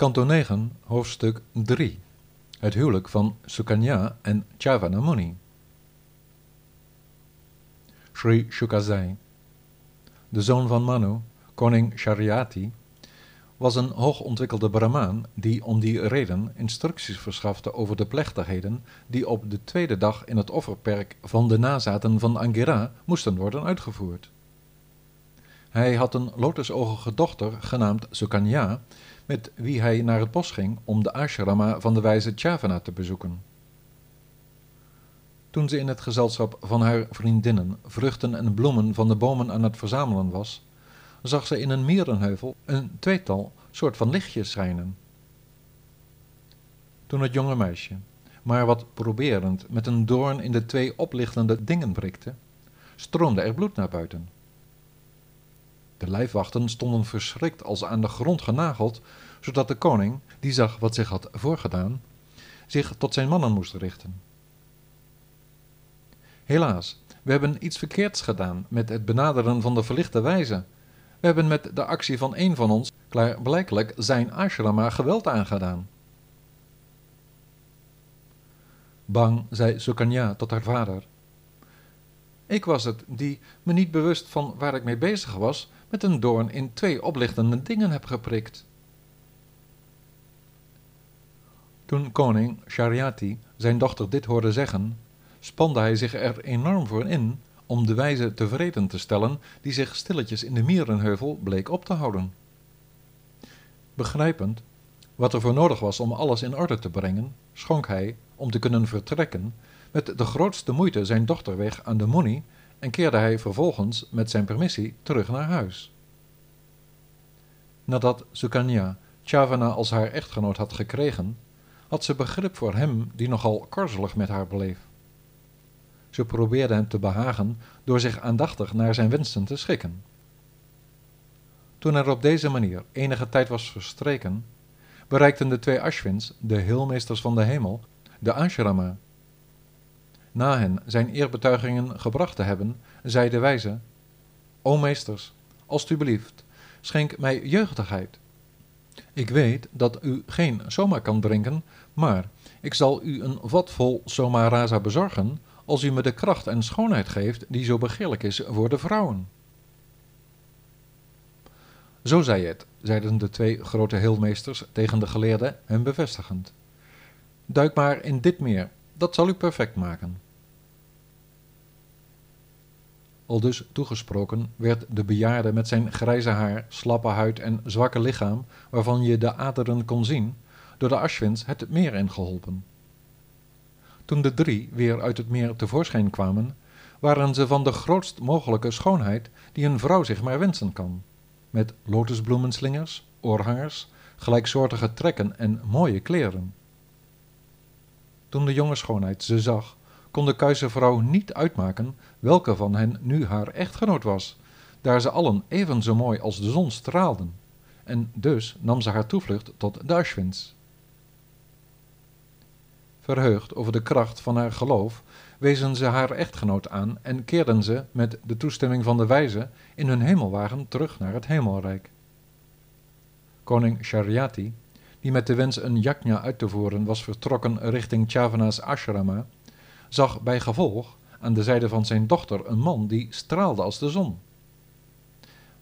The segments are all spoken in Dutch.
Kanto 9, hoofdstuk 3. Het huwelijk van Sukanya en Chavanamuni. Sri Shukazai, de zoon van Manu, koning Shariati, was een hoogontwikkelde Brahmaan die om die reden instructies verschafte over de plechtigheden die op de tweede dag in het offerperk van de nazaten van Angira moesten worden uitgevoerd. Hij had een lotusogige dochter genaamd Sukanya, met wie hij naar het bos ging om de ashrama van de wijze Chavana te bezoeken. Toen ze in het gezelschap van haar vriendinnen vruchten en bloemen van de bomen aan het verzamelen was, zag ze in een mierenheuvel een tweetal soort van lichtjes schijnen. Toen het jonge meisje, maar wat proberend, met een doorn in de twee oplichtende dingen prikte, stroomde er bloed naar buiten. De lijfwachten stonden verschrikt als aan de grond genageld, zodat de koning, die zag wat zich had voorgedaan, zich tot zijn mannen moest richten. Helaas, we hebben iets verkeerds gedaan met het benaderen van de verlichte wijze. We hebben met de actie van een van ons klaarblijkelijk zijn ashrama geweld aangedaan. Bang zei Sukanya tot haar vader. Ik was het die, me niet bewust van waar ik mee bezig was, met een doorn in twee oplichtende dingen heb geprikt. Toen koning Shariati zijn dochter dit hoorde zeggen, spande hij zich er enorm voor in om de wijze tevreden te stellen die zich stilletjes in de mierenheuvel bleek op te houden. Begrijpend wat er voor nodig was om alles in orde te brengen, schonk hij, om te kunnen vertrekken, met de grootste moeite zijn dochter weg aan de Muni en keerde hij vervolgens met zijn permissie terug naar huis. Nadat Sukanya Chavana als haar echtgenoot had gekregen, had ze begrip voor hem die nogal korzelig met haar bleef. Ze probeerde hem te behagen door zich aandachtig naar zijn wensen te schikken. Toen er op deze manier enige tijd was verstreken, bereikten de twee Ashwins, de heelmeesters van de hemel, de ashrama. Na hen zijn eerbetuigingen gebracht te hebben, zei de wijze, O meesters, alstublieft, schenk mij jeugdigheid. Ik weet dat u geen soma kan drinken, maar ik zal u een vat vol soma rasa bezorgen, als u me de kracht en schoonheid geeft die zo begeerlijk is voor de vrouwen. Zo zei het, zeiden de twee grote heelmeesters tegen de geleerde hem bevestigend. Duik maar in dit meer, dat zal u perfect maken. Al dus toegesproken werd de bejaarde met zijn grijze haar, slappe huid en zwakke lichaam, waarvan je de aderen kon zien, door de Ashwins het meer ingeholpen. Toen de drie weer uit het meer tevoorschijn kwamen, waren ze van de grootst mogelijke schoonheid die een vrouw zich maar wensen kan, met lotusbloemenslingers, oorhangers, gelijksoortige trekken en mooie kleren. Toen de jonge schoonheid ze zag, kon de kuise vrouw niet uitmaken welke van hen nu haar echtgenoot was, daar ze allen even zo mooi als de zon straalden, en dus nam ze haar toevlucht tot de Ashwins. Verheugd over de kracht van haar geloof, wezen ze haar echtgenoot aan en keerden ze, met de toestemming van de wijze, in hun hemelwagen terug naar het hemelrijk. Koning Shariati, die met de wens een yaknya uit te voeren was vertrokken richting Chavana's ashrama, zag bij gevolg aan de zijde van zijn dochter een man die straalde als de zon.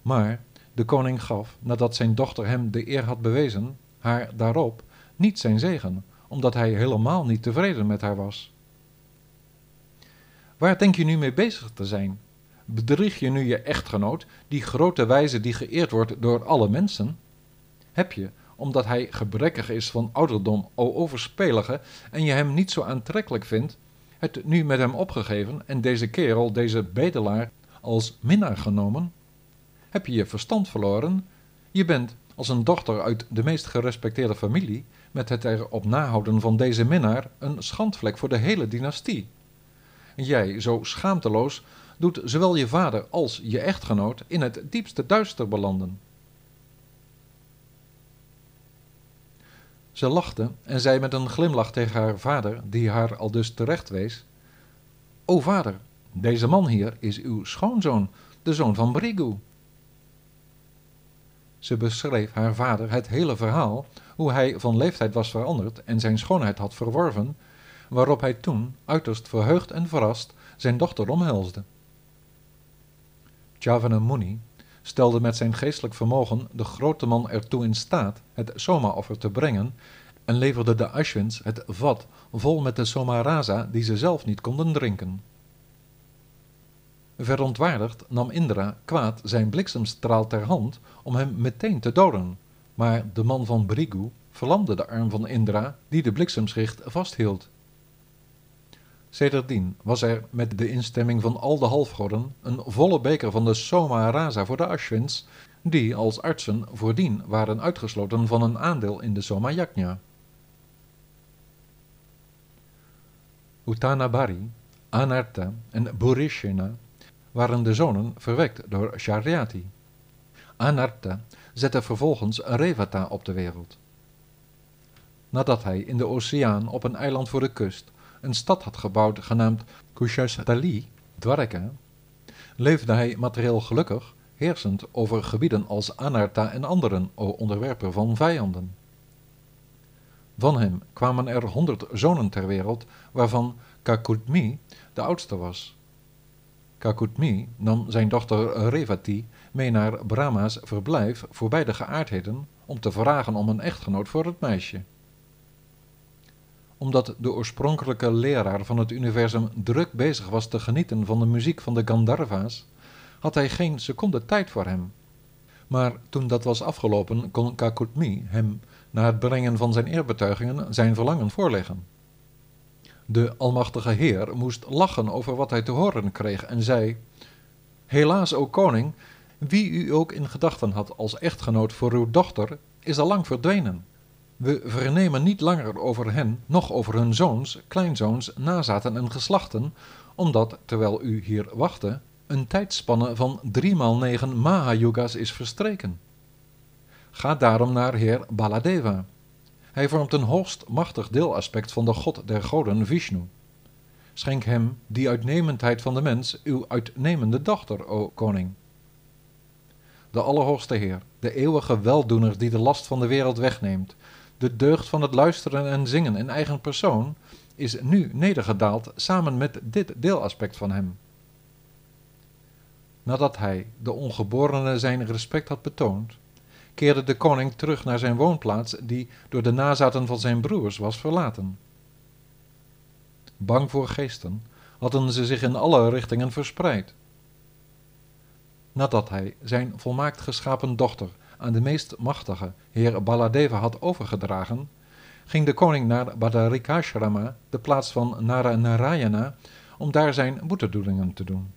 Maar de koning gaf, nadat zijn dochter hem de eer had bewezen, haar daarop niet zijn zegen, omdat hij helemaal niet tevreden met haar was. Waar denk je nu mee bezig te zijn? Bedrieg je nu je echtgenoot, die grote wijze die geëerd wordt door alle mensen? Heb je, omdat hij gebrekkig is van ouderdom, o overspelige, en je hem niet zo aantrekkelijk vindt, het nu met hem opgegeven en deze kerel, deze bedelaar, als minnaar genomen? Heb je je verstand verloren? Je bent, als een dochter uit de meest gerespecteerde familie, met het erop nahouden van deze minnaar, een schandvlek voor de hele dynastie. Jij, zo schaamteloos, doet zowel je vader als je echtgenoot in het diepste duister belanden. Ze lachte en zei met een glimlach tegen haar vader, die haar al dus terecht wees: O vader, deze man hier is uw schoonzoon, de zoon van Brigu. Ze beschreef haar vader het hele verhaal, hoe hij van leeftijd was veranderd en zijn schoonheid had verworven, waarop hij toen, uiterst verheugd en verrast, zijn dochter omhelsde. Muni stelde met zijn geestelijk vermogen de grote man ertoe in staat het Soma-offer te brengen en leverde de Ashwins het vat vol met de Soma-rasa die ze zelf niet konden drinken. Verontwaardigd nam Indra kwaad zijn bliksemstraal ter hand om hem meteen te doden, maar de man van Brigu verlamde de arm van Indra die de bliksemschicht vasthield. Sedertdien was er met de instemming van al de halfgoden een volle beker van de Soma Rasa voor de Ashwins, die als artsen voordien waren uitgesloten van een aandeel in de Soma Yajna. Uttanabari, Anarta en Burishena waren de zonen verwekt door Sharyati. Anarta zette vervolgens Revata op de wereld. Nadat hij in de oceaan op een eiland voor de kust een stad had gebouwd genaamd Kushastali, Dwarka, leefde hij materieel gelukkig, heersend over gebieden als Anarta en anderen, o onderwerper van vijanden. Van hem kwamen er honderd zonen ter wereld, waarvan Kakutmi de oudste was. Kakutmi nam zijn dochter Revati mee naar Brahma's verblijf voorbij de geaardheden om te vragen om een echtgenoot voor het meisje. Omdat de oorspronkelijke leraar van het universum druk bezig was te genieten van de muziek van de Gandharva's, had hij geen seconde tijd voor hem. Maar toen dat was afgelopen, kon Kakutmi hem, na het brengen van zijn eerbetuigingen, zijn verlangen voorleggen. De Almachtige Heer moest lachen over wat hij te horen kreeg en zei: Helaas, o koning, wie u ook in gedachten had als echtgenoot voor uw dochter, is al lang verdwenen. We vernemen niet langer over hen, noch over hun zoons, kleinzoons, nazaten en geslachten, omdat, terwijl u hier wachtte, een tijdspanne van driemaal negen Mahayugas is verstreken. Ga daarom naar heer Baladeva. Hij vormt een hoogst machtig deelaspect van de God der goden Vishnu. Schenk hem die uitnemendheid van de mens, uw uitnemende dochter, o koning. De Allerhoogste Heer, de eeuwige weldoener die de last van de wereld wegneemt, de deugd van het luisteren en zingen in eigen persoon, is nu nedergedaald samen met dit deelaspect van hem. Nadat hij, de ongeborene, zijn respect had betoond, keerde de koning terug naar zijn woonplaats, die door de nazaten van zijn broers was verlaten. Bang voor geesten hadden ze zich in alle richtingen verspreid. Nadat hij zijn volmaakt geschapen dochter aan de meest machtige, heer Baladeva, had overgedragen, ging de koning naar Badarikashrama, de plaats van Nara Narayana, om daar zijn boetedoelingen te doen.